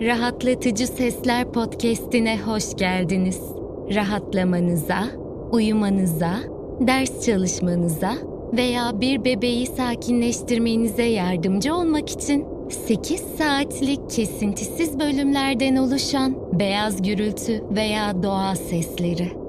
Rahatlatıcı Sesler Podcast'ine hoş geldiniz. Rahatlamanıza, uyumanıza, ders çalışmanıza veya bir bebeği sakinleştirmenize yardımcı olmak için 8 saatlik kesintisiz bölümlerden oluşan beyaz gürültü veya doğa sesleri